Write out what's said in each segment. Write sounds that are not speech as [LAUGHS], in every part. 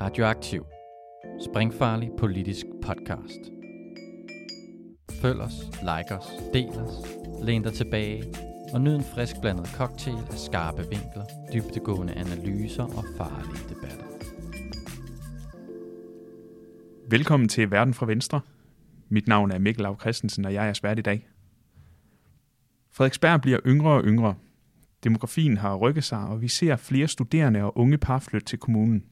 Radioaktiv. Springfarlig politisk podcast. Følg os, like os, del os, læn dig tilbage og nyd en frisk blandet cocktail af skarpe vinkler, dybtegående analyser og farlige debatter. Velkommen til Verden fra Venstre. Mit navn er Mikkel Lav Christensen, og jeg er svært i dag. Frederiksberg bliver yngre og yngre. Demografien har rykket sig, og vi ser flere studerende og unge par flytte til kommunen.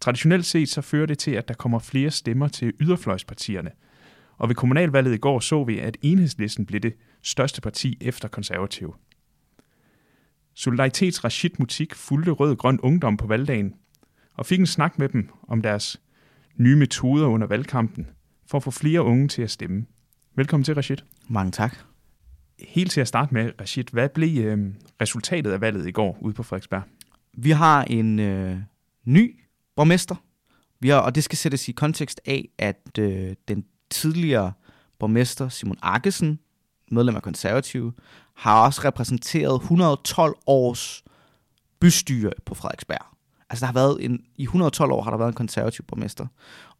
Traditionelt set så fører det til, at der kommer flere stemmer til yderfløjspartierne. Og ved kommunalvalget i går så vi, at enhedslisten blev det største parti efter konservativ. Solidaritets Rashid Mutik fulgte rød-grøn ungdom på valgdagen og fik en snak med dem om deres nye metoder under valgkampen for at få flere unge til at stemme. Velkommen til, Rashid. Mange tak. Helt til at starte med, Rashid, hvad blev øh, resultatet af valget i går ude på Frederiksberg? Vi har en øh, ny borgmester, vi har, og det skal sættes i kontekst af, at øh, den tidligere borgmester Simon Arkesen, medlem af konservative, har også repræsenteret 112 års bystyre på Frederiksberg. Altså der har været en, i 112 år har der været en konservativ borgmester,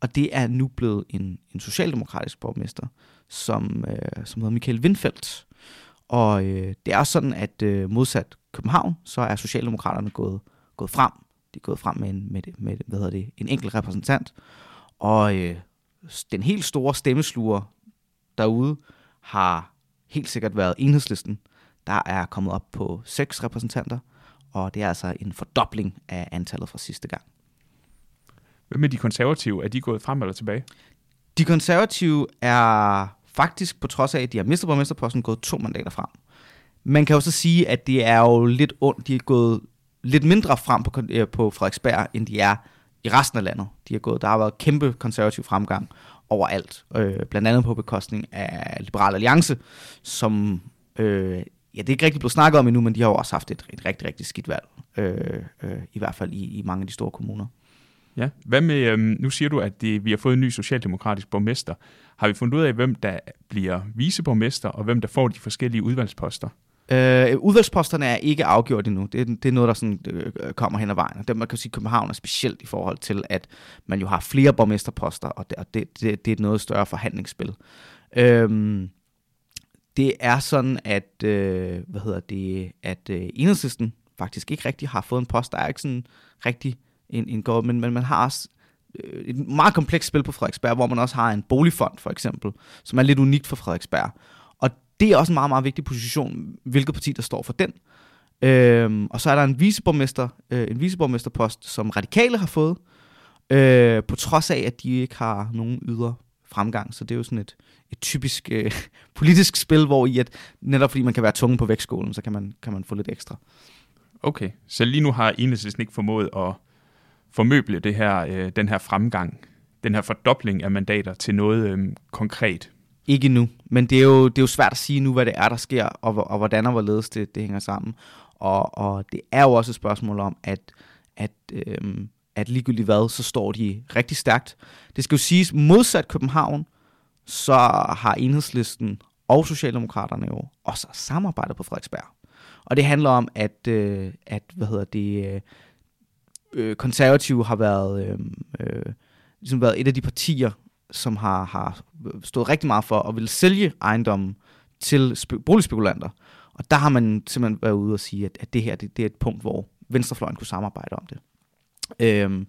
og det er nu blevet en, en socialdemokratisk borgmester, som, øh, som hedder Michael Windfeldt. Og øh, det er sådan, at øh, modsat København, så er Socialdemokraterne gået, gået frem. De er gået frem med en, med, med, hvad hedder det, en enkelt repræsentant. Og øh, den helt store stemmesluger derude har helt sikkert været enhedslisten. Der er kommet op på seks repræsentanter, og det er altså en fordobling af antallet fra sidste gang. Hvad med de konservative? Er de gået frem eller tilbage? De konservative er faktisk, på trods af, at de har mistet borgmesterposten, gået to mandater frem. Man kan jo så sige, at det er jo lidt ondt. De er gået lidt mindre frem på, øh, på Frederiksberg, end de er i resten af landet. De er gået, der har været kæmpe konservativ fremgang overalt. Øh, blandt andet på bekostning af Liberal Alliance, som øh, ja, det er ikke rigtig blevet snakket om endnu, men de har jo også haft et, et rigtig, rigtig skidt valg. Øh, øh, I hvert fald i, i mange af de store kommuner. Ja, hvad med, øhm, nu siger du, at det, vi har fået en ny socialdemokratisk borgmester. Har vi fundet ud af, hvem der bliver viceborgmester, og hvem der får de forskellige udvalgsposter? Øh, udvalgsposterne er ikke afgjort endnu. Det, det er noget, der sådan, øh, kommer hen ad vejen. Det, man kan sige, København er specielt i forhold til, at man jo har flere borgmesterposter, og det, og det, det, det er et noget større forhandlingsspil. Øh, det er sådan, at, øh, hvad hedder det, at øh, enhedslisten faktisk ikke rigtig har fået en post. Der er ikke sådan rigtig en, en gård, men, men man har også øh, et meget komplekst spil på Frederiksberg, hvor man også har en boligfond for eksempel, som er lidt unikt for Frederiksberg. Det er også en meget, meget vigtig position, hvilket parti der står for den. Øhm, og så er der en viceborgmester, øh, en viceborgmesterpost, som radikale har fået, øh, på trods af, at de ikke har nogen ydre fremgang. Så det er jo sådan et, et typisk øh, [LAUGHS] politisk spil, hvor i at netop fordi man kan være tunge på vægtskålen, så kan man, kan man få lidt ekstra. Okay, så lige nu har enhedslisten ikke formået at formøble det her, øh, den her fremgang, den her fordobling af mandater til noget øh, konkret? Ikke nu, men det er, jo, det er jo svært at sige nu, hvad det er, der sker, og, og hvordan og hvorledes det, det hænger sammen. Og, og det er jo også et spørgsmål om, at, at, øhm, at ligegyldigt hvad, så står de rigtig stærkt. Det skal jo siges, modsat København, så har enhedslisten og Socialdemokraterne jo også samarbejdet på Frederiksberg. Og det handler om, at, øh, at hvad hedder det, øh, øh konservative har været, øh, øh, ligesom været et af de partier, som har, har stået rigtig meget for at ville sælge ejendommen til spe- boligspekulanter. Og der har man simpelthen været ude og sige, at, at det her det, det er et punkt, hvor venstrefløjen kunne samarbejde om det. Øhm,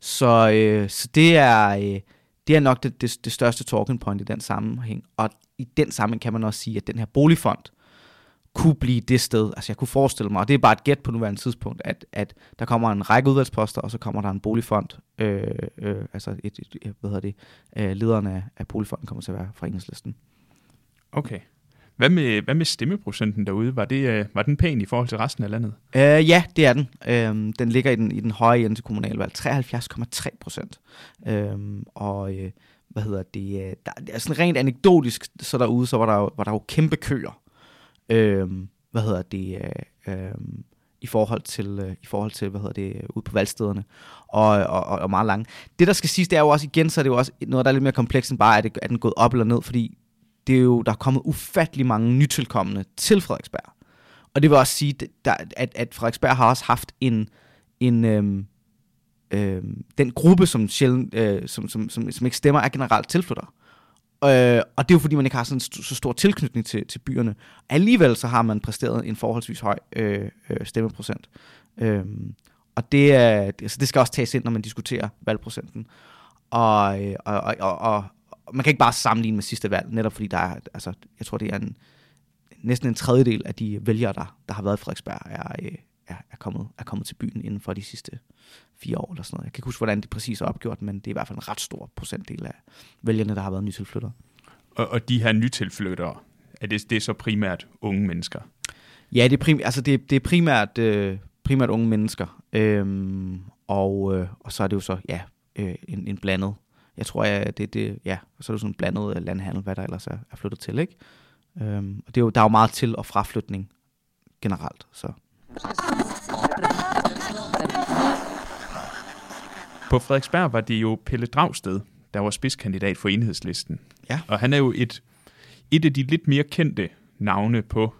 så, øh, så det er, øh, det er nok det, det, det største talking point i den sammenhæng. Og i den sammenhæng kan man også sige, at den her boligfond kunne blive det sted. Altså jeg kunne forestille mig, og det er bare et gæt på nuværende tidspunkt, at, at der kommer en række udvalgsposter, og så kommer der en boligfond. Øh, øh, altså et, et, hvad hedder det, øh, lederen af, af boligfonden kommer til at være fra enhedslisten. Okay. Hvad med, hvad med stemmeprocenten derude? Var, det, øh, var den pæn i forhold til resten af landet? Øh, ja, det er den. Øh, den ligger i den, i den høje ende til kommunalvalg. 73,3 procent. Øh, og øh, hvad hedder det? Øh, der, er sådan rent anekdotisk, så derude, så var der jo, var der jo kæmpe køer. Øh, hvad hedder det? Øh, øh, i forhold til, øh, i forhold til hvad hedder det, øh, ude på valgstederne, og, og, og meget lange. Det, der skal siges, det er jo også igen, så er det jo også noget, der er lidt mere komplekst end bare, at det, er den gået op eller ned, fordi det er jo, der er kommet ufattelig mange nytilkommende til Frederiksberg. Og det vil også sige, der, at, at Frederiksberg har også haft en, en øhm, øhm, den gruppe, som, sjældent, øh, som, som, som, som ikke stemmer, er generelt tilflyttere. Øh, og det er jo fordi, man ikke har sådan st- så stor tilknytning til, til byerne. Alligevel så har man præsteret en forholdsvis høj øh, øh, stemmeprocent. Øh, og det, er, altså det skal også tages ind, når man diskuterer valgprocenten. Og, øh, og, og, og, og man kan ikke bare sammenligne med sidste valg, netop fordi der er, altså, jeg tror, det er en, næsten en tredjedel af de vælgere, der, der har været i Frederiksberg, er, øh, er, er, kommet, er kommet til byen inden for de sidste fire år eller sådan noget. Jeg kan ikke huske, hvordan det præcis er opgjort, men det er i hvert fald en ret stor procentdel af vælgerne, der har været nytilflyttere. Og, og de her nytilflyttere, er det, det er så primært unge mennesker? Ja, det er, prim, altså det, det er primært, øh, primært unge mennesker. Øhm, og, øh, og så er det jo så, ja, øh, en, en blandet. Jeg tror, at det, det, ja, så er det sådan en blandet landhandel, hvad der ellers er, er flyttet til, ikke? Øhm, og det er jo, der er jo meget til- og fraflytning generelt, så... På Frederiksberg var det jo Pelle Dragsted, der var spidskandidat for enhedslisten. Ja. Og han er jo et, et af de lidt mere kendte navne på,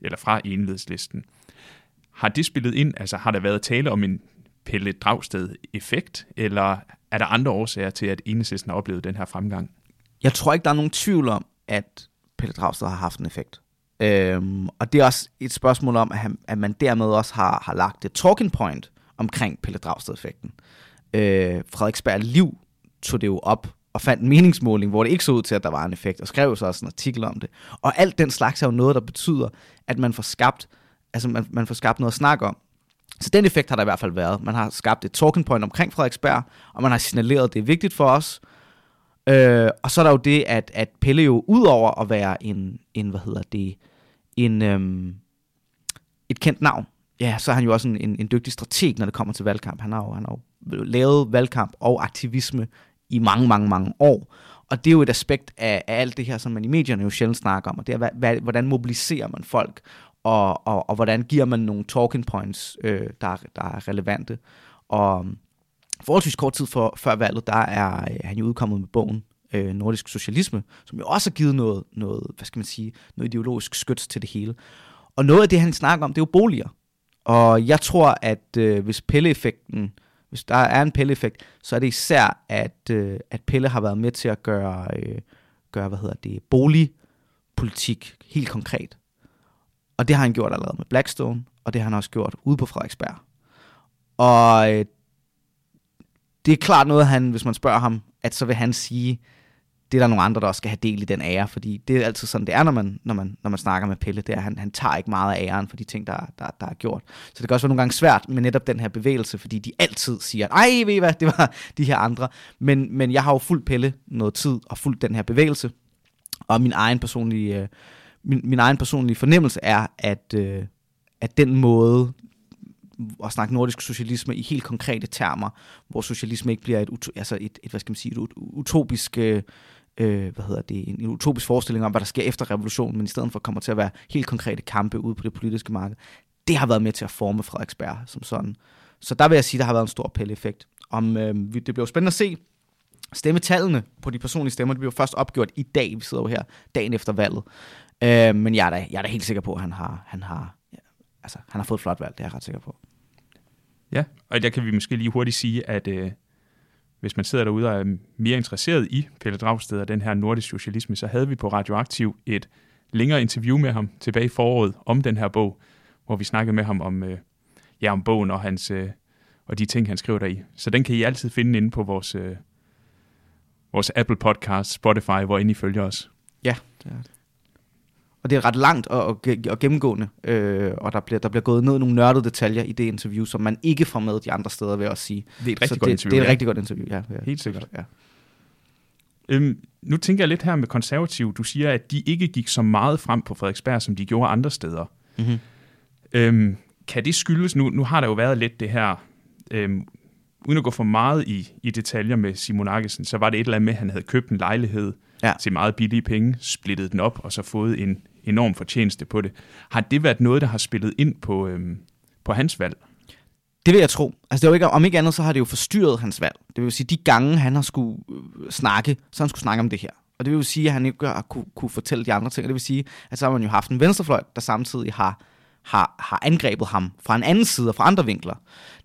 eller fra enhedslisten. Har det spillet ind, altså har der været tale om en Pelle Dragsted-effekt, eller er der andre årsager til, at enhedslisten har oplevet den her fremgang? Jeg tror ikke, der er nogen tvivl om, at Pelle Dragsted har haft en effekt. Øhm, og det er også et spørgsmål om, at, han, at man dermed også har, har lagt et talking point omkring Pelle Dragsted-effekten. Øh, Frederiksberg Liv tog det jo op og fandt en meningsmåling, hvor det ikke så ud til, at der var en effekt, og skrev så også en artikel om det. Og alt den slags er jo noget, der betyder, at man får skabt, altså man, man får skabt noget at snakke om. Så den effekt har der i hvert fald været. Man har skabt et talking point omkring Frederiksberg, og man har signaleret, at det er vigtigt for os. Øh, og så er der jo det, at, at Pelle jo udover at være en, en hvad hedder det, en, øhm, et kendt navn, ja, så er han jo også en, en, en dygtig strateg, når det kommer til valgkamp. Han har jo, han har jo lavet valgkamp og aktivisme i mange, mange, mange år. Og det er jo et aspekt af, af alt det her, som man i medierne jo sjældent snakker om, og det er, hvad, hvordan mobiliserer man folk, og, og, og hvordan giver man nogle talking points, øh, der, der er relevante. Og forholdsvis kort tid for, før valget, der er øh, han jo udkommet med bogen øh, Nordisk Socialisme, som jo også har givet noget, noget, hvad skal man sige, noget ideologisk skyts til det hele. Og noget af det, han snakker om, det er jo boliger. Og jeg tror, at øh, hvis Pelle-effekten, hvis der er en Pelle-effekt, så er det især, at, øh, at Pelle har været med til at gøre, øh, gøre hvad hedder det, boligpolitik helt konkret. Og det har han gjort allerede med Blackstone, og det har han også gjort ude på Frederiksberg. Og øh, det er klart noget, han, hvis man spørger ham, at så vil han sige, det er der nogle andre, der også skal have del i den ære, fordi det er altid sådan, det er, når man, når man, når man snakker med Pelle, det er, han, han tager ikke meget af æren for de ting, der, der, der er gjort. Så det kan også være nogle gange svært med netop den her bevægelse, fordi de altid siger, ej, ved I hvad, [LAUGHS] det var de her andre. Men, men jeg har jo fuldt Pelle noget tid og fuldt den her bevægelse, og min egen personlige, øh, min, min egen personlige fornemmelse er, at, øh, at den måde, at snakke nordisk socialisme i helt konkrete termer, hvor socialisme ikke bliver et, altså et, et hvad skal man sige, et utopisk øh, øh, hvad hedder det, en, en utopisk forestilling om, hvad der sker efter revolutionen, men i stedet for kommer til at være helt konkrete kampe ude på det politiske marked. Det har været med til at forme Frederiksberg som sådan. Så der vil jeg sige, der har været en stor pille-effekt. Om, øh, det bliver jo spændende at se, stemmetallene på de personlige stemmer, det bliver jo først opgjort i dag, vi sidder jo her, dagen efter valget. Øh, men jeg er, da, jeg er da helt sikker på, at han har, han har, ja, altså, han har fået et flot valg, det er jeg ret sikker på. Ja, og der kan vi måske lige hurtigt sige, at øh, hvis man sidder derude og er mere interesseret i Pelle Dragsted og den her nordisk socialisme, så havde vi på Radioaktiv et længere interview med ham tilbage i foråret om den her bog, hvor vi snakkede med ham om, øh, ja, om bogen og, hans, øh, og de ting, han skriver deri. Så den kan I altid finde inde på vores, øh, vores Apple Podcast, Spotify, hvor I følger os. Ja, det er det. Og det er ret langt og, og, og gennemgående, øh, og der bliver, der bliver gået ned i nogle nørdede detaljer i det interview, som man ikke får med de andre steder, vil jeg også sige. Det er et rigtig Så godt det, interview. Det er et ja. rigtig godt interview, ja. ja. Helt sikkert. Ja. Øhm, nu tænker jeg lidt her med konservativ. Du siger, at de ikke gik så meget frem på Frederiksberg, som de gjorde andre steder. Mm-hmm. Øhm, kan det skyldes, nu, nu har der jo været lidt det her, øhm, uden at gå for meget i, i detaljer med Simon Arkesen, så var det et eller andet med, at han havde købt en lejlighed Ja. til meget billige penge, splittet den op, og så fået en enorm fortjeneste på det. Har det været noget, der har spillet ind på, øhm, på hans valg? Det vil jeg tro. Altså det jo ikke, om ikke andet, så har det jo forstyrret hans valg. Det vil sige, de gange han har skulle øh, snakke, så han skulle snakke om det her. Og det vil jo sige, at han ikke har kunne, kunne fortælle de andre ting. Og det vil sige, at så har man jo haft en venstrefløj, der samtidig har har, har angrebet ham fra en anden side og fra andre vinkler.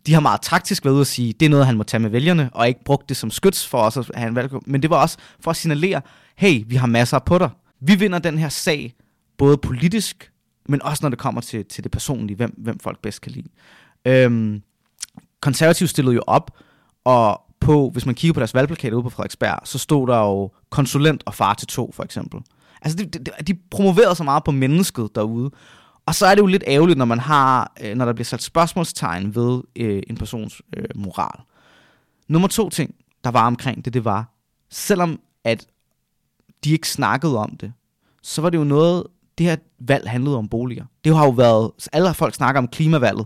De har meget taktisk været ude at sige, det er noget, han må tage med vælgerne, og ikke brugt det som skyds for os at have en valg. Men det var også for at signalere, hey, vi har masser på dig. Vi vinder den her sag, både politisk, men også når det kommer til, til det personlige, hvem, hvem folk bedst kan lide. Øhm, konservative stillede jo op, og på, hvis man kigger på deres valgplakater ude på Frederiksberg, så stod der jo konsulent og far til to, for eksempel. Altså, de, de, de promoverede så meget på mennesket derude. Og så er det jo lidt ærgerligt, når man har, øh, når der bliver sat spørgsmålstegn ved øh, en persons øh, moral. Nummer to ting, der var omkring det, det var, selvom at de ikke snakkede om det, så var det jo noget, det her valg handlede om boliger. Det har jo været, alle folk snakker om klimavalget,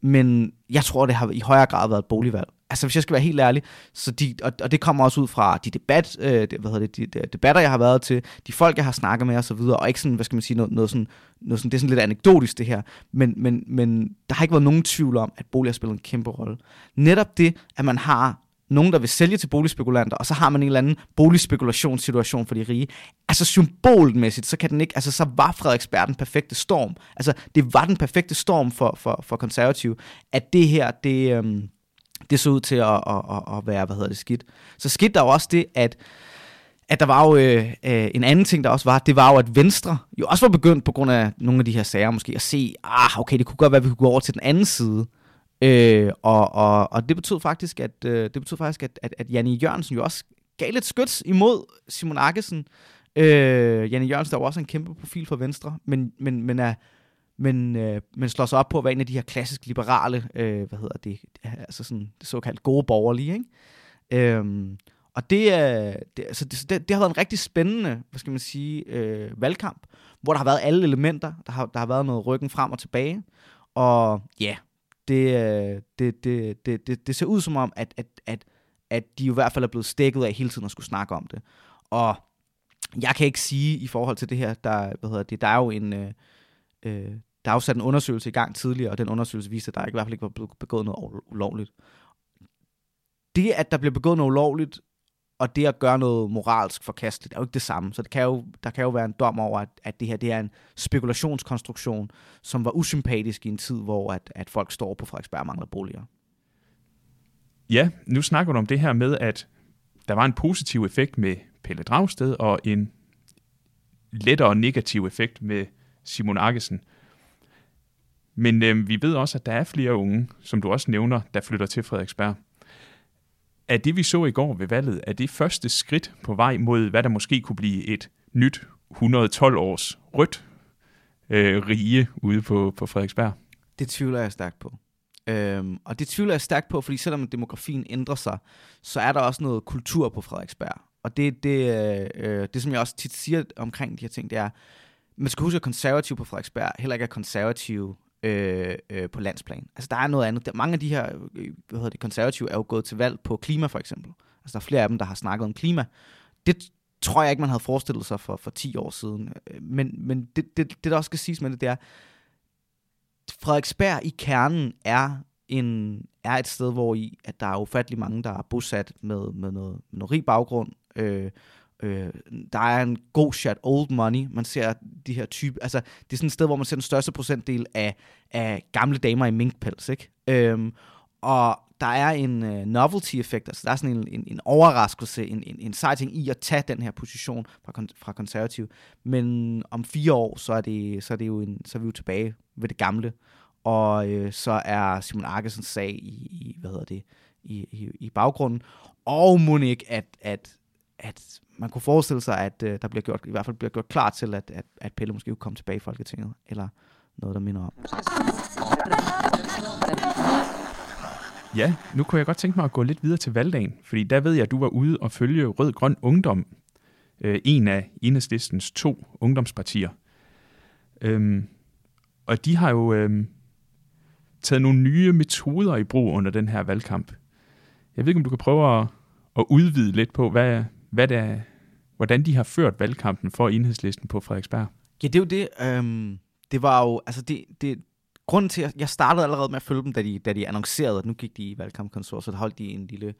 men jeg tror, det har i højere grad været et boligvalg. Altså, hvis jeg skal være helt ærlig, så de, og, og det kommer også ud fra de, debat, øh, hvad hedder det, de, de, debatter, jeg har været til, de folk, jeg har snakket med osv., og, og ikke sådan, hvad skal man sige, noget, noget, sådan, noget sådan, det er sådan lidt anekdotisk det her, men, men, men der har ikke været nogen tvivl om, at bolig har spillet en kæmpe rolle. Netop det, at man har nogen, der vil sælge til boligspekulanter, og så har man en eller anden boligspekulationssituation for de rige. Altså symbolmæssigt, så kan den ikke, altså så var Frederiksberg den perfekte storm. Altså det var den perfekte storm for, for, for konservative, at det her, det, øhm, det så ud til at, at, at, at være, hvad hedder det, skidt. Så skidt der jo også det, at at der var jo øh, øh, en anden ting, der også var, det var jo, at Venstre jo også var begyndt på grund af nogle af de her sager måske at se, ah, okay, det kunne godt være, at vi kunne gå over til den anden side. Øh, og, og, og det betød faktisk, at, øh, det betød faktisk, at, at, at Janne Jørgensen jo også gav lidt skyts imod Simon Akkesen. Øh, Janne Jørgensen, der var også en kæmpe profil for Venstre, men, men, men, er, men, øh, men slår sig op på at være en af de her klassisk liberale, øh, hvad hedder det, altså sådan det såkaldt gode borgerlige, ikke? Øhm, og det, er, det, altså det, det, det har været en rigtig spændende, hvad skal man sige, øh, valgkamp, hvor der har været alle elementer. Der har, der har været noget ryggen frem og tilbage. Og ja, det, øh, det, det, det, det, det ser ud som om, at, at, at, at de i hvert fald er blevet stikket af hele tiden at skulle snakke om det. Og jeg kan ikke sige i forhold til det her, der, hvad hedder det, der er jo en, øh, øh, der er jo sat en undersøgelse i gang tidligere, og den undersøgelse viste, at der i hvert fald ikke var blevet begået noget ulovligt. Det, at der bliver begået noget ulovligt, og det at gøre noget moralsk forkasteligt, er jo ikke det samme. Så det kan jo, der kan jo være en dom over, at, at det her det er en spekulationskonstruktion, som var usympatisk i en tid, hvor at, at folk står på Frederiksberg og mangler boliger. Ja, nu snakker du om det her med, at der var en positiv effekt med Pelle Dragsted, og en lettere negativ effekt med Simon Arkesen. Men øh, vi ved også, at der er flere unge, som du også nævner, der flytter til Frederiksberg er det, vi så i går ved valget, er det første skridt på vej mod, hvad der måske kunne blive et nyt 112 års rødt øh, rige ude på, på Frederiksberg? Det tvivler jeg stærkt på. Øhm, og det tvivler jeg stærkt på, fordi selvom demografien ændrer sig, så er der også noget kultur på Frederiksberg. Og det, det, øh, øh det som jeg også tit siger omkring de her ting, det er, man skal huske, at konservative på Frederiksberg heller ikke er konservative øh, øh, på landsplan. Altså der er noget andet. Der, mange af de her øh, hvad hedder det, konservative er jo gået til valg på klima for eksempel. Altså der er flere af dem, der har snakket om klima. Det tror jeg ikke, man havde forestillet sig for, for 10 år siden. Øh, men, men det, det, det, der også skal siges med det, det er, Frederiksberg i kernen er en, er et sted, hvor i, at der er ufattelig mange, der er bosat med, med, noget, med noget rig baggrund, øh, Øh, der er en god shot old money. Man ser de her type, altså det er sådan et sted, hvor man ser den største procentdel af, af gamle damer i minkpels, ikke? Øhm, og der er en øh, novelty-effekt, altså der er sådan en, en, en overraskelse, en, en, en sej ting i at tage den her position fra, fra konservativ. Men om fire år, så er, det, så er, det jo en, så er vi jo tilbage ved det gamle. Og øh, så er Simon Arkesens sag i, i, hvad hedder det, i, i, i baggrunden. Og må ikke, at, at, at man kunne forestille sig, at øh, der bliver gjort, i hvert fald bliver gjort klar til, at, at, at Pelle måske kunne komme tilbage i Folketinget, eller noget, der minder om. Ja, nu kunne jeg godt tænke mig at gå lidt videre til valgdagen, fordi der ved jeg, at du var ude og følge Rød-Grøn Ungdom, øh, en af enhedslistens to ungdomspartier. Øhm, og de har jo øhm, taget nogle nye metoder i brug under den her valgkamp. Jeg ved ikke, om du kan prøve at, at udvide lidt på, hvad, hvad det, hvordan de har ført valgkampen for enhedslisten på Frederiksberg. Ja, det er jo det. Øhm, det var jo, altså det, det, grunden til, at jeg startede allerede med at følge dem, da de, da de annoncerede, at nu gik de i valgkampkonsortiet, holdt de en lille,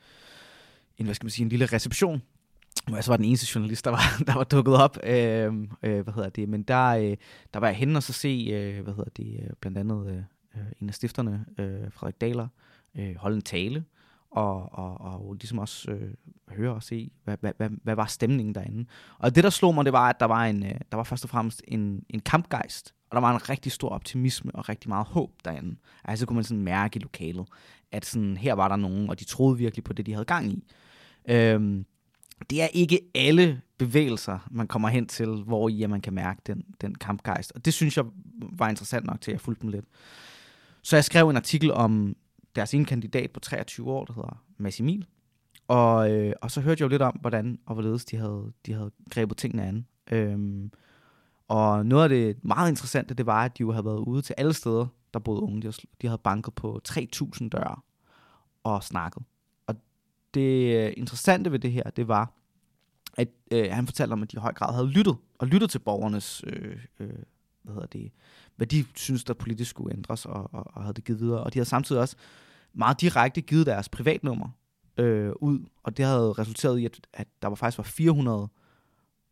en, hvad skal man sige, en lille reception jeg så var den eneste journalist, der var, [LAUGHS] der var dukket op. Øh, øh, hvad hedder det? Men der, øh, der var jeg henne og så se, øh, hvad hedder det, øh, blandt andet øh, øh, en af stifterne, øh, Frederik Daler, øh, holde en tale, og, og, og ligesom også øh, høre og se, hvad, hvad, hvad, hvad var stemningen derinde. Og det, der slog mig, det var, at der var, en, øh, der var først og fremmest en, en kampgejst, og der var en rigtig stor optimisme og rigtig meget håb derinde. Altså kunne man sådan mærke i lokalet, at sådan, her var der nogen, og de troede virkelig på det, de havde gang i. Øhm, det er ikke alle bevægelser, man kommer hen til, hvor i man kan mærke den, den kampgejst. Og det synes jeg var interessant nok til, at jeg fulgte dem lidt. Så jeg skrev en artikel om deres ene kandidat på 23 år, der hedder Massimil. Og, øh, og så hørte jeg jo lidt om, hvordan og hvorledes de havde, de havde grebet tingene an. Øhm, og noget af det meget interessante, det var, at de jo havde været ude til alle steder, der boede unge. De havde, de havde banket på 3.000 døre og snakket. Og det øh, interessante ved det her, det var, at øh, han fortalte om, at de i høj grad havde lyttet, og lyttet til borgernes, øh, øh, hvad hedder det, hvad de synes, der politisk skulle ændres, og, og, og havde det givet videre. Og de havde samtidig også meget direkte givet deres privatnummer øh, ud, og det havde resulteret i, at, at der var faktisk var 400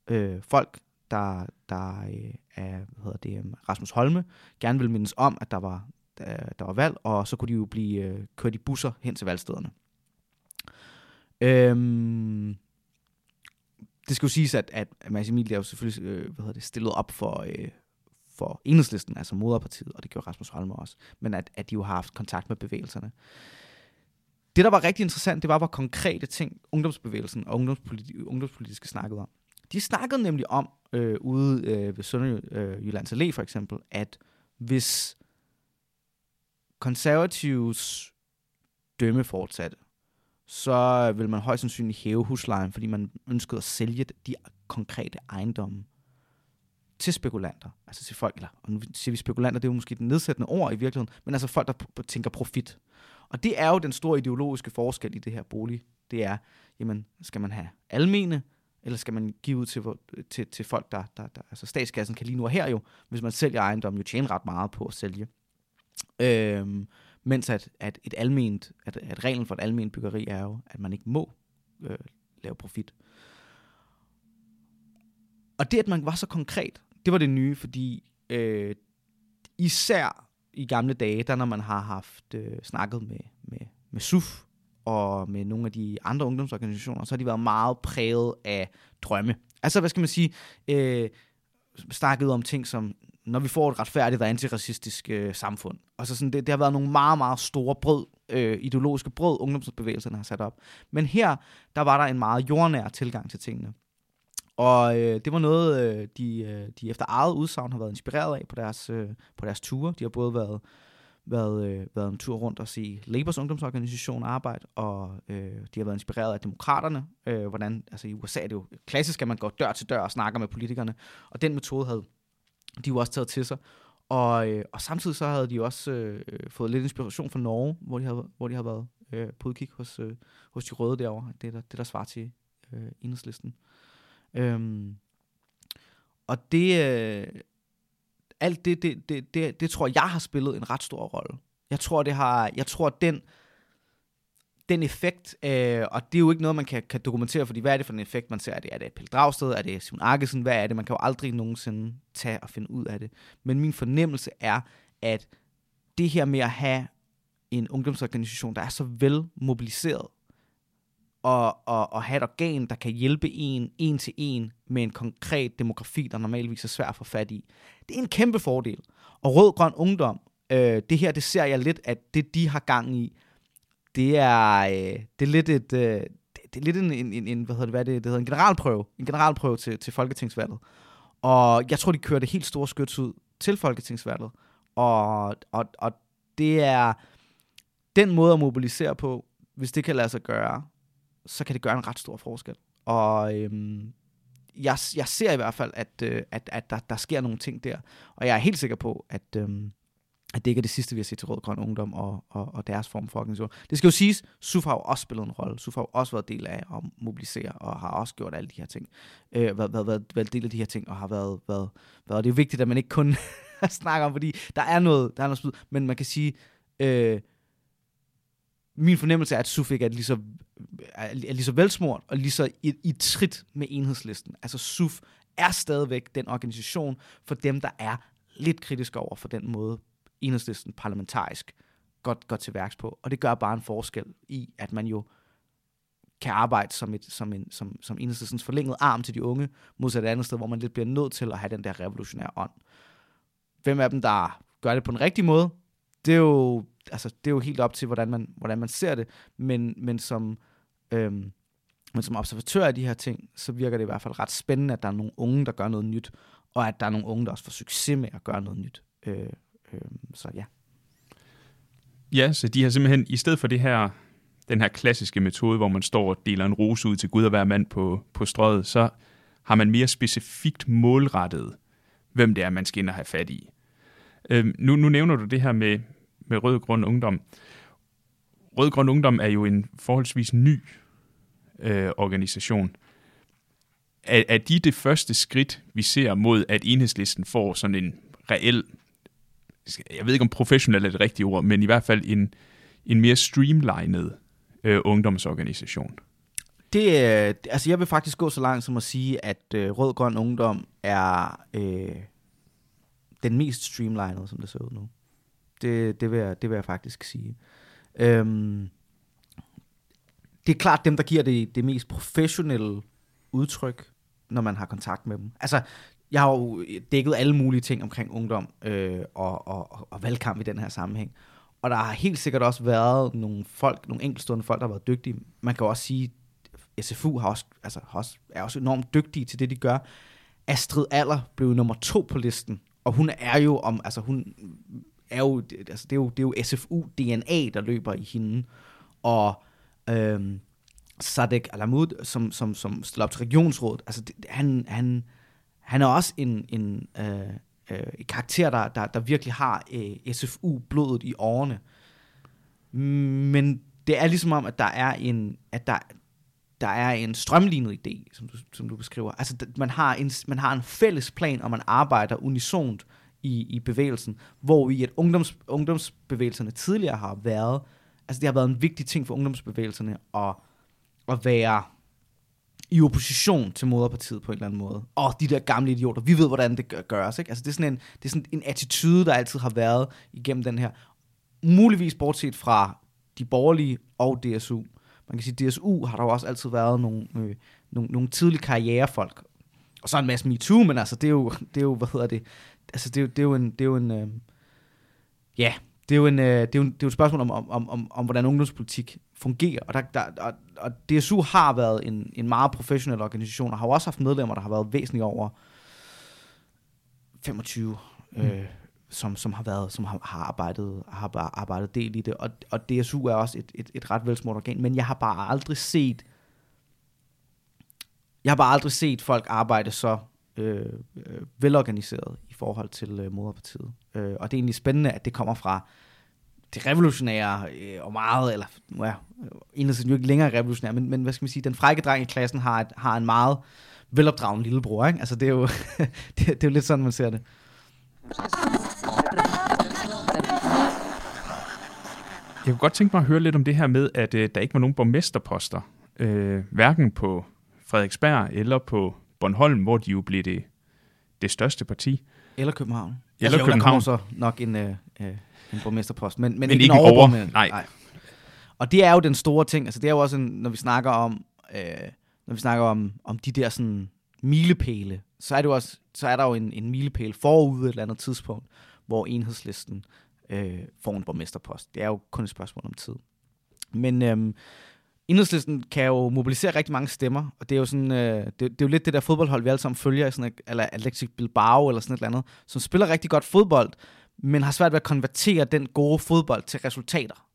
øh, folk, der, der øh, er, hvad hedder det, øh, Rasmus Holme, gerne vil mindes om, at der var, der, der var valg, og så kunne de jo blive øh, kørt i busser hen til valgstederne. Øhm, det skal jo siges, at, at Mads Emil er jo selvfølgelig øh, hvad hedder det, stillet op for, øh, for enhedslisten, altså moderpartiet, og det gjorde Rasmus Holmer også, men at, at de jo har haft kontakt med bevægelserne. Det, der var rigtig interessant, det var, hvor konkrete ting ungdomsbevægelsen og ungdomspoliti- ungdomspolitiske snakkede om. De snakkede nemlig om, øh, ude øh, ved Sønderjyllands øh, Allé for eksempel, at hvis konservatives dømme fortsatte, så vil man højst sandsynligt hæve huslejen, fordi man ønskede at sælge de konkrete ejendomme til spekulanter, altså til folk, eller og nu siger vi spekulanter, det er jo måske den nedsættende ord i virkeligheden, men altså folk, der tænker profit. Og det er jo den store ideologiske forskel i det her bolig. Det er, jamen, skal man have almene, eller skal man give ud til, til, til folk, der, der, der, altså statskassen kan lige nu og her jo, hvis man sælger ejendom, jo tjene ret meget på at sælge. Øhm, mens at, at, et alment, at, at reglen for et alment byggeri er jo, at man ikke må øh, lave profit. Og det, at man var så konkret, det var det nye, fordi øh, især i gamle dage, der når man har haft øh, snakket med, med, med SUF og med nogle af de andre ungdomsorganisationer, så har de været meget præget af drømme. Altså, hvad skal man sige, øh, snakket om ting som, når vi får et retfærdigt og antiracistisk øh, samfund. Og så sådan, det, det har været nogle meget, meget store brød, øh, ideologiske brød, ungdomsbevægelserne har sat op. Men her, der var der en meget jordnær tilgang til tingene. Og øh, det var noget, øh, de, øh, de efter eget udsagn har været inspireret af på deres, øh, på deres ture. De har både været, været, øh, været en tur rundt og se Labors ungdomsorganisation arbejde, og øh, de har været inspireret af demokraterne. Øh, hvordan, altså i USA er det jo klassisk, at man går dør til dør og snakker med politikerne. Og den metode havde de jo også taget til sig. Og, øh, og samtidig så havde de også øh, fået lidt inspiration fra Norge, hvor de har, hvor de havde været øh, på udkig hos, øh, hos de røde derovre. Det der, det der svarer til øh, enhedslisten. Øhm, og det, øh, alt det, det, det, det, det tror jeg har spillet en ret stor rolle. Jeg tror, det har, jeg tror, den, den effekt, øh, og det er jo ikke noget, man kan, kan dokumentere, fordi hvad er det for en effekt, man ser? Er det, er det Pelle Dragsted? Er det Simon Arkesen? Hvad er det? Man kan jo aldrig nogensinde tage og finde ud af det. Men min fornemmelse er, at det her med at have en ungdomsorganisation, der er så vel mobiliseret, og, og, og have et organ, der kan hjælpe en en til en med en konkret demografi, der normalvis er svært at få fat i. Det er en kæmpe fordel. Og Rød-Grøn Ungdom, øh, det her, det ser jeg lidt, at det de har gang i, det er, øh, det er lidt et... Øh, det er lidt en, en, en, en hvad hedder det, hvad det, det hedder, en generalprøve, en generalprøve til, til folketingsvalget. Og jeg tror, de kører det helt store skyts ud til folketingsvalget. Og, og, og det er den måde at mobilisere på, hvis det kan lade sig gøre, så kan det gøre en ret stor forskel. Og øhm, jeg, jeg ser i hvert fald, at, øh, at, at der, der sker nogle ting der. Og jeg er helt sikker på, at, øhm, at det ikke er det sidste, vi har set til Rød Grøn Ungdom og, og, og deres form for organisation. Det skal jo siges, SUF har jo også spillet en rolle. SUF har jo også været del af at mobilisere, og har også gjort alle de her ting. Øh, været, været, været, været del af de her ting, og har været, været, været det er jo vigtigt, at man ikke kun [LAUGHS] snakker om, fordi der er noget, der er noget spil, men man kan sige, øh, min fornemmelse er, at Sufik er lige så, er lige så velsmurt og lige så i, i trit med enhedslisten. Altså Suf er stadigvæk den organisation for dem, der er lidt kritiske over for den måde, enhedslisten parlamentarisk godt går til værks på. Og det gør bare en forskel i, at man jo kan arbejde som, et, som, en, som, som enhedslistens forlængede arm til de unge, modsat et andet sted, hvor man lidt bliver nødt til at have den der revolutionære ånd. Hvem af dem, der gør det på den rigtige måde, det er jo, altså, det er jo helt op til, hvordan man, hvordan man ser det, men, men som... Øhm, men som observatør af de her ting, så virker det i hvert fald ret spændende, at der er nogle unge, der gør noget nyt, og at der er nogle unge, der også får succes med at gøre noget nyt. Øh, øh, så ja. Ja, så de har simpelthen, i stedet for det her, den her klassiske metode, hvor man står og deler en rose ud til Gud og hver mand på, på strøget, så har man mere specifikt målrettet, hvem det er, man skal ind og have fat i. Øh, nu, nu nævner du det her med, med Rød Grøn Ungdom. Rød Grøn Ungdom er jo en forholdsvis ny øh, organisation. Er, er de det første skridt, vi ser mod, at enhedslisten får sådan en reel, jeg ved ikke om professionel er det rigtige ord, men i hvert fald en, en mere streamlined øh, ungdomsorganisation? Det, øh, altså jeg vil faktisk gå så langt som at sige, at øh, Rød Grøn Ungdom er øh, den mest streamlined, som det ser ud nu. Det, det, vil, jeg, det vil jeg faktisk sige. Øhm, det er klart dem, der giver det, det mest professionelle udtryk, når man har kontakt med dem. Altså, jeg har jo dækket alle mulige ting omkring ungdom øh, og, og, og valgkamp i den her sammenhæng. Og der har helt sikkert også været nogle folk, nogle enkeltstående folk, der har været dygtige. Man kan også sige, at SFU har også, altså, også, er også enormt dygtige til det, de gør. Astrid Aller blev nummer to på listen, og hun er jo om, altså hun er jo, altså det er jo, det er jo SFU-DNA, der løber i hende. Og øhm, Sadek Alamud, som, som, som stiller op til regionsrådet, altså det, han, han, han er også en, en, øh, øh, en karakter, der, der, der virkelig har øh, SFU-blodet i årene. Men det er ligesom om, at der er en, at der, der er en strømlignet idé, som du, som du beskriver. Altså, man har, en, man har en fælles plan, og man arbejder unisont i, i bevægelsen, hvor i at ungdoms, ungdomsbevægelserne tidligere har været, altså det har været en vigtig ting for ungdomsbevægelserne at, at være i opposition til moderpartiet på en eller anden måde. Og de der gamle idioter, vi ved, hvordan det gøres. Ikke? Altså, det, er sådan en, det er sådan en attitude, der altid har været igennem den her. Muligvis bortset fra de borgerlige og DSU. Man kan sige, at DSU har der jo også altid været nogle, øh, nogle, nogle tidlige karrierefolk. Og så en masse MeToo, men altså, det er jo, det er jo hvad hedder det, altså, det er, det er jo en, det er jo en, øh, ja, det er jo, en, øh, det er jo, det er jo et spørgsmål om, om, om, om, om hvordan ungdomspolitik fungerer. Og, der, der, og, og DSU har været en, en meget professionel organisation, og har jo også haft medlemmer, der har været væsentligt over 25, mm. øh, som, som har været, som har, har arbejdet, har arbejdet del i det. Og, og DSU er også et, et, et ret velsmurt organ, men jeg har bare aldrig set, jeg har bare aldrig set folk arbejde så Øh, øh, velorganiseret i forhold til øh, moderpartiet. Øh, og det er egentlig spændende, at det kommer fra det revolutionære øh, og meget, eller nu er øh, enhedslisten jo ikke længere revolutionær, men, men hvad skal man sige, den frække dreng i klassen har, et, har en meget velopdragen lillebror, ikke? Altså det er jo, [LAUGHS] det, det er jo lidt sådan, man ser det. Jeg kunne godt tænke mig at høre lidt om det her med, at øh, der ikke var nogen borgmesterposter, øh, hverken på Frederiksberg eller på Bornholm, hvor de jo blev det, det største parti. Eller København. Eller altså, København. Jo, der så nok en, øh, øh, en borgmesterpost, men, men, men ikke, ikke en over. Nej. nej. Og det er jo den store ting. Altså det er jo også, en, når vi snakker om, øh, når vi snakker om, om de der sådan milepæle, så er, det jo også, så er der jo en, en milepæl forud et eller andet tidspunkt, hvor enhedslisten øh, får en borgmesterpost. Det er jo kun et spørgsmål om tid. Men øh, Enhedslisten kan jo mobilisere rigtig mange stemmer, og det er jo sådan, øh, det, det, er jo lidt det der fodboldhold, vi alle sammen følger, sådan, eller Athletic Bilbao eller sådan et eller andet, som spiller rigtig godt fodbold, men har svært ved at konvertere den gode fodbold til resultater.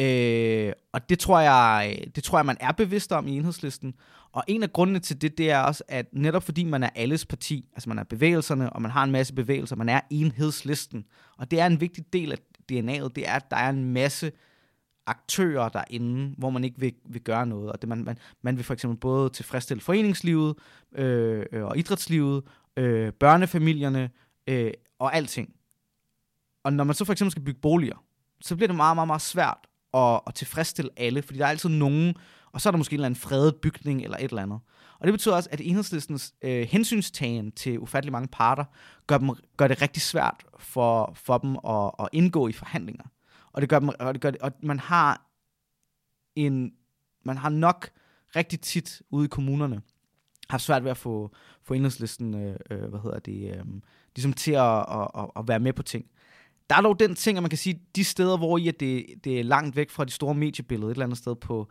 Øh, og det tror, jeg, det tror jeg, man er bevidst om i enhedslisten. Og en af grundene til det, det er også, at netop fordi man er alles parti, altså man er bevægelserne, og man har en masse bevægelser, man er enhedslisten. Og det er en vigtig del af DNA'et, det er, at der er en masse aktører derinde, hvor man ikke vil, vil gøre noget. Og det, man, man, man vil for eksempel både tilfredsstille foreningslivet øh, øh, og idrætslivet, øh, børnefamilierne øh, og alting. Og når man så for eksempel skal bygge boliger, så bliver det meget, meget, meget svært at, at tilfredsstille alle, fordi der er altid nogen, og så er der måske en eller anden fredet bygning eller et eller andet. Og det betyder også, at enhedslistens øh, hensynstagen til ufattelig mange parter gør, dem, gør det rigtig svært for, for dem at, at indgå i forhandlinger. Og det gør, dem, og det gør det, og man har en man har nok rigtig tit ude i kommunerne haft svært ved at få, få enhedslisten, øh, øh, hvad hedder det, øh, ligesom til at, at, at, at være med på ting. Der er dog den ting, at man kan sige, de steder, hvor i at det, det er langt væk fra de store mediebilleder, et eller andet sted på,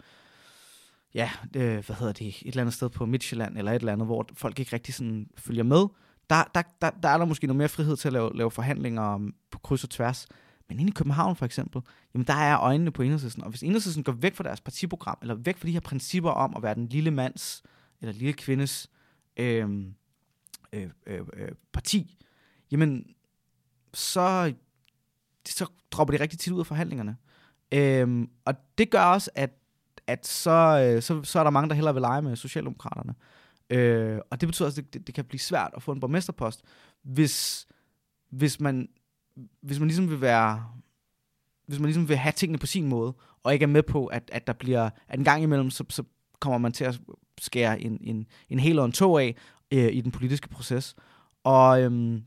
ja, øh, hvad hedder det, et eller andet sted på Midtjylland, eller et eller andet, hvor folk ikke rigtig sådan følger med, der, der, der, der er der måske noget mere frihed til at lave, lave forhandlinger på kryds og tværs. Men inde i København for eksempel, jamen der er øjnene på enhedslisten. Og hvis enhedslisten går væk fra deres partiprogram, eller væk fra de her principper om at være den lille mands, eller lille kvindes øh, øh, øh, øh, parti, jamen så, så dropper de rigtig tit ud af forhandlingerne. Øh, og det gør også, at, at så, øh, så, så er der mange, der hellere vil lege med Socialdemokraterne. Øh, og det betyder også, at det, det kan blive svært at få en borgmesterpost, hvis, hvis man hvis man ligesom vil være, hvis man ligesom vil have tingene på sin måde, og ikke er med på, at, at der bliver, at en gang imellem, så, så kommer man til at skære en, en, en hel og en tog af øh, i den politiske proces. Og øhm,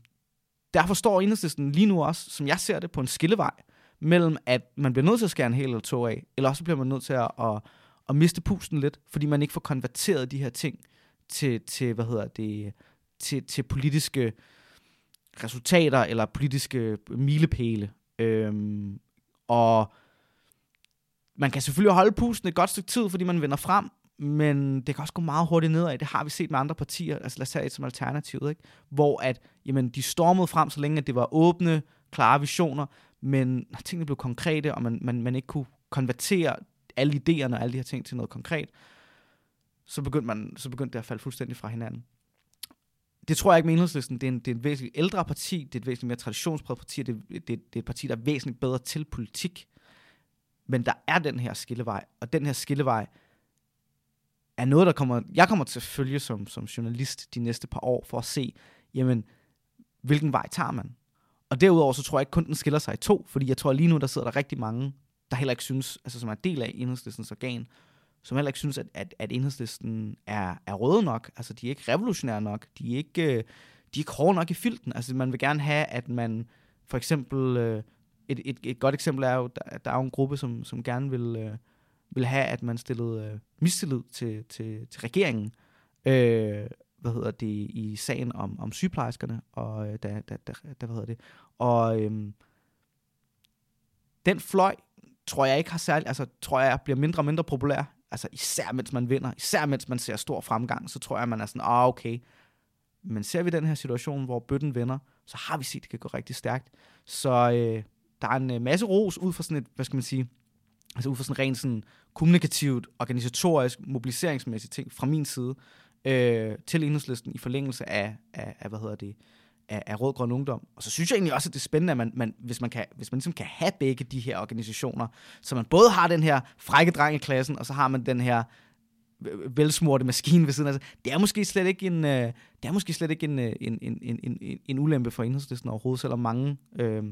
derfor står enhedslisten lige nu også, som jeg ser det, på en skillevej mellem, at man bliver nødt til at skære en hel eller to af, eller også bliver man nødt til at, at, at miste pusten lidt, fordi man ikke får konverteret de her ting til, til hvad hedder det, til, til politiske resultater eller politiske øh, milepæle. Øhm, og man kan selvfølgelig holde pusten et godt stykke tid, fordi man vender frem, men det kan også gå meget hurtigt nedad. Det har vi set med andre partier, altså lad os tage et som alternativet, ikke? hvor at, jamen, de stormede frem, så længe at det var åbne, klare visioner, men når tingene blev konkrete, og man, man, man ikke kunne konvertere alle idéerne og alle de her ting til noget konkret, så begyndte, man, så begyndte det at falde fuldstændig fra hinanden det tror jeg ikke med enhedslisten. Det er, en, det er et væsentligt ældre parti, det er et væsentligt mere traditionspræget parti, det, det, det er et parti, der er væsentligt bedre til politik. Men der er den her skillevej, og den her skillevej er noget, der kommer, jeg kommer til at følge som, som journalist de næste par år, for at se, jamen, hvilken vej tager man? Og derudover så tror jeg ikke kun, den skiller sig i to, fordi jeg tror lige nu, der sidder der rigtig mange, der heller ikke synes, altså som er del af enhedslistens organ, som heller ikke synes, at, at, at enhedslisten er, er røde nok. Altså, de er ikke revolutionære nok. De er ikke, øh, de er ikke hårde nok i filten. Altså, man vil gerne have, at man for eksempel... Øh, et, et, et godt eksempel er jo, der, der er jo en gruppe, som, som gerne vil, øh, vil have, at man stillede mistillid til, til, til regeringen. Øh, hvad hedder det, i sagen om, om sygeplejerskerne, og da, da, da, da, hvad hedder det, og øhm, den fløj, tror jeg ikke har særlig, altså tror jeg bliver mindre og mindre populær altså især mens man vinder, især mens man ser stor fremgang, så tror jeg, at man er sådan, ah okay, men ser vi den her situation, hvor bøtten vinder, så har vi set, at det kan gå rigtig stærkt. Så øh, der er en øh, masse ros ud fra sådan et, hvad skal man sige, altså ud fra sådan rent sådan kommunikativt, organisatorisk, mobiliseringsmæssigt ting fra min side, øh, til enhedslisten i forlængelse af, af, af hvad hedder det, af, af Rød Grøn Ungdom. Og så synes jeg egentlig også, at det er spændende, at man, man, hvis, man kan, hvis man ligesom kan have begge de her organisationer, så man både har den her frække dreng i klassen, og så har man den her øh, øh, velsmurte maskine ved siden af sig. Det er måske slet ikke en, øh, det er måske slet ikke øh, en, en, en, en, en, en ulempe for enhedslisten overhovedet, selvom mange øh,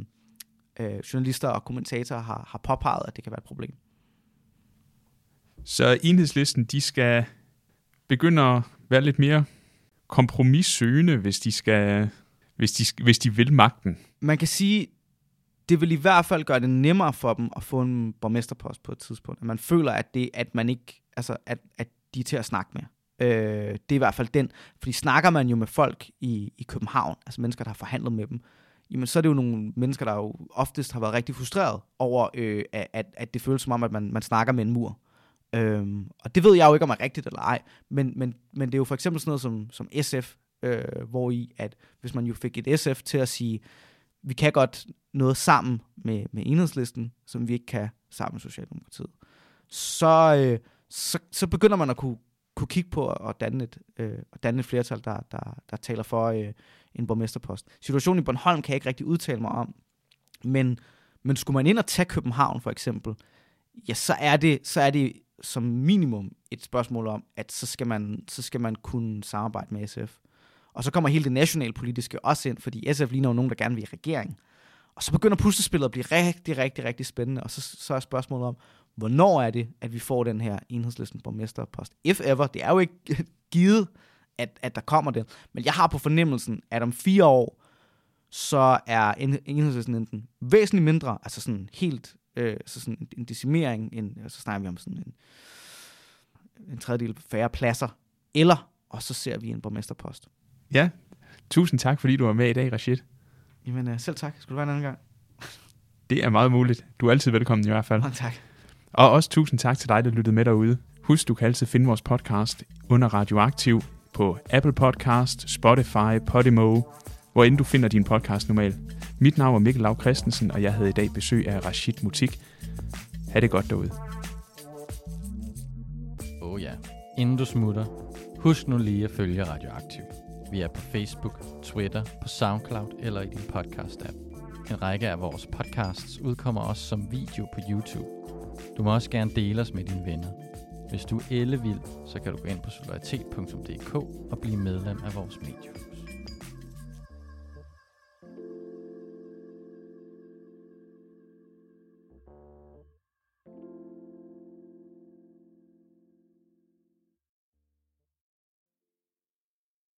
øh, journalister og kommentatorer har, har påpeget, at det kan være et problem. Så enhedslisten, de skal begynde at være lidt mere kompromissøgende, hvis de skal hvis de, hvis de vil magten. Man kan sige, det vil i hvert fald gøre det nemmere for dem at få en borgmesterpost på et tidspunkt. At man føler, at, det, at, man ikke, altså, at, at de er til at snakke med. Øh, det er i hvert fald den. Fordi snakker man jo med folk i, i København, altså mennesker, der har forhandlet med dem, jamen så er det jo nogle mennesker, der jo oftest har været rigtig frustreret over, øh, at, at det føles som om, at man, man snakker med en mur. Øhm, og det ved jeg jo ikke, om er rigtigt eller ej, men, men, men det er jo for eksempel sådan noget som, som SF øh, hvor i at hvis man jo fik et SF til at sige, vi kan godt noget sammen med, med enhedslisten, som vi ikke kan sammen med Socialdemokratiet, så, øh, så, så begynder man at kunne, kunne kigge på at danne et, øh, at danne et flertal, der, der, der taler for øh, en borgmesterpost. Situationen i Bornholm kan jeg ikke rigtig udtale mig om, men, men skulle man ind og tage København for eksempel, ja, så er det, så er det som minimum et spørgsmål om, at så skal man, så skal man kunne samarbejde med SF. Og så kommer hele det nationalpolitiske også ind, fordi SF ligner jo nogen, der gerne vil i regering. Og så begynder puslespillet at blive rigtig, rigtig, rigtig spændende, og så, så er spørgsmålet om, hvornår er det, at vi får den her enhedslisten borgmesterpost? If ever, det er jo ikke [LAUGHS] givet, at, at der kommer det, men jeg har på fornemmelsen, at om fire år, så er enhedslisten enten væsentligt mindre, altså sådan helt, øh, så sådan en decimering, en, så snakker vi om sådan en, en tredjedel færre pladser, eller, og så ser vi en borgmesterpost. Ja, tusind tak, fordi du var med i dag, Rashid. Jamen, øh, selv tak. Skal du være en anden gang? [LAUGHS] Det er meget muligt. Du er altid velkommen i hvert fald. Oh, tak. Og også tusind tak til dig, der lyttede med derude. Husk, du kan altid finde vores podcast under Radioaktiv på Apple Podcast, Spotify, Podimo, hvor end du finder din podcast normalt. Mit navn er Mikkel Lav Christensen, og jeg havde i dag besøg af Rashid Mutik. Ha' det godt derude. Oh ja. Inden du smutter, husk nu lige at følge Radioaktiv. Vi er på Facebook, Twitter, på SoundCloud eller i din podcast-app. En række af vores podcasts udkommer også som video på YouTube. Du må også gerne dele os med dine venner. Hvis du er ellevild, så kan du gå ind på solidaritet.dk og blive medlem af vores medie.